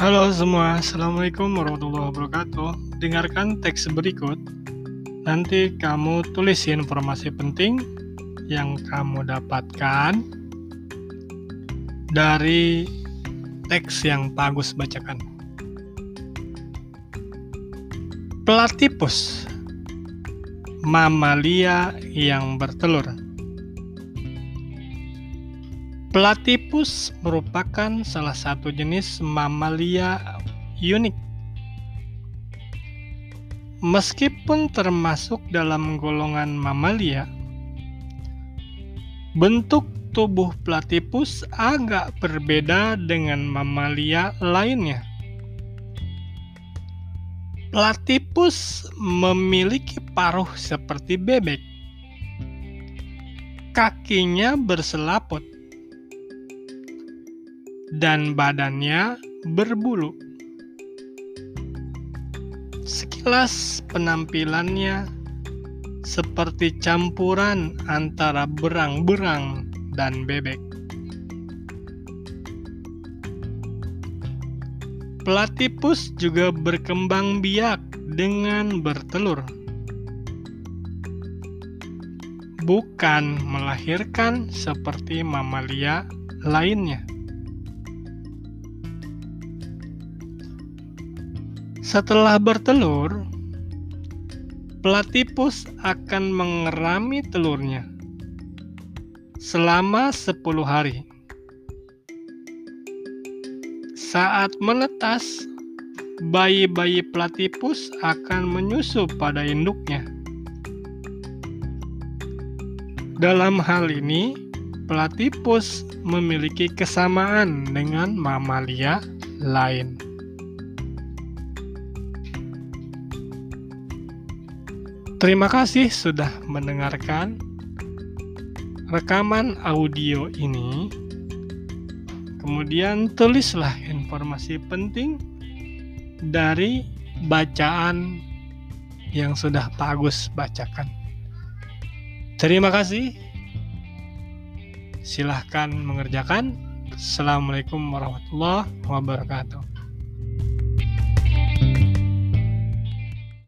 Halo semua, Assalamualaikum warahmatullahi wabarakatuh. Dengarkan teks berikut. Nanti kamu tulis informasi penting yang kamu dapatkan dari teks yang bagus bacakan. Platypus mamalia yang bertelur. Platypus merupakan salah satu jenis mamalia unik. Meskipun termasuk dalam golongan mamalia, bentuk tubuh platypus agak berbeda dengan mamalia lainnya. Platypus memiliki paruh seperti bebek. Kakinya berselaput dan badannya berbulu. Sekilas penampilannya seperti campuran antara berang-berang dan bebek. Platypus juga berkembang biak dengan bertelur. Bukan melahirkan seperti mamalia lainnya. Setelah bertelur, platypus akan mengerami telurnya selama 10 hari. Saat menetas, bayi-bayi platypus akan menyusup pada induknya. Dalam hal ini, platypus memiliki kesamaan dengan mamalia lain. Terima kasih sudah mendengarkan rekaman audio ini. Kemudian tulislah informasi penting dari bacaan yang sudah bagus bacakan. Terima kasih. Silahkan mengerjakan. Assalamualaikum warahmatullahi wabarakatuh.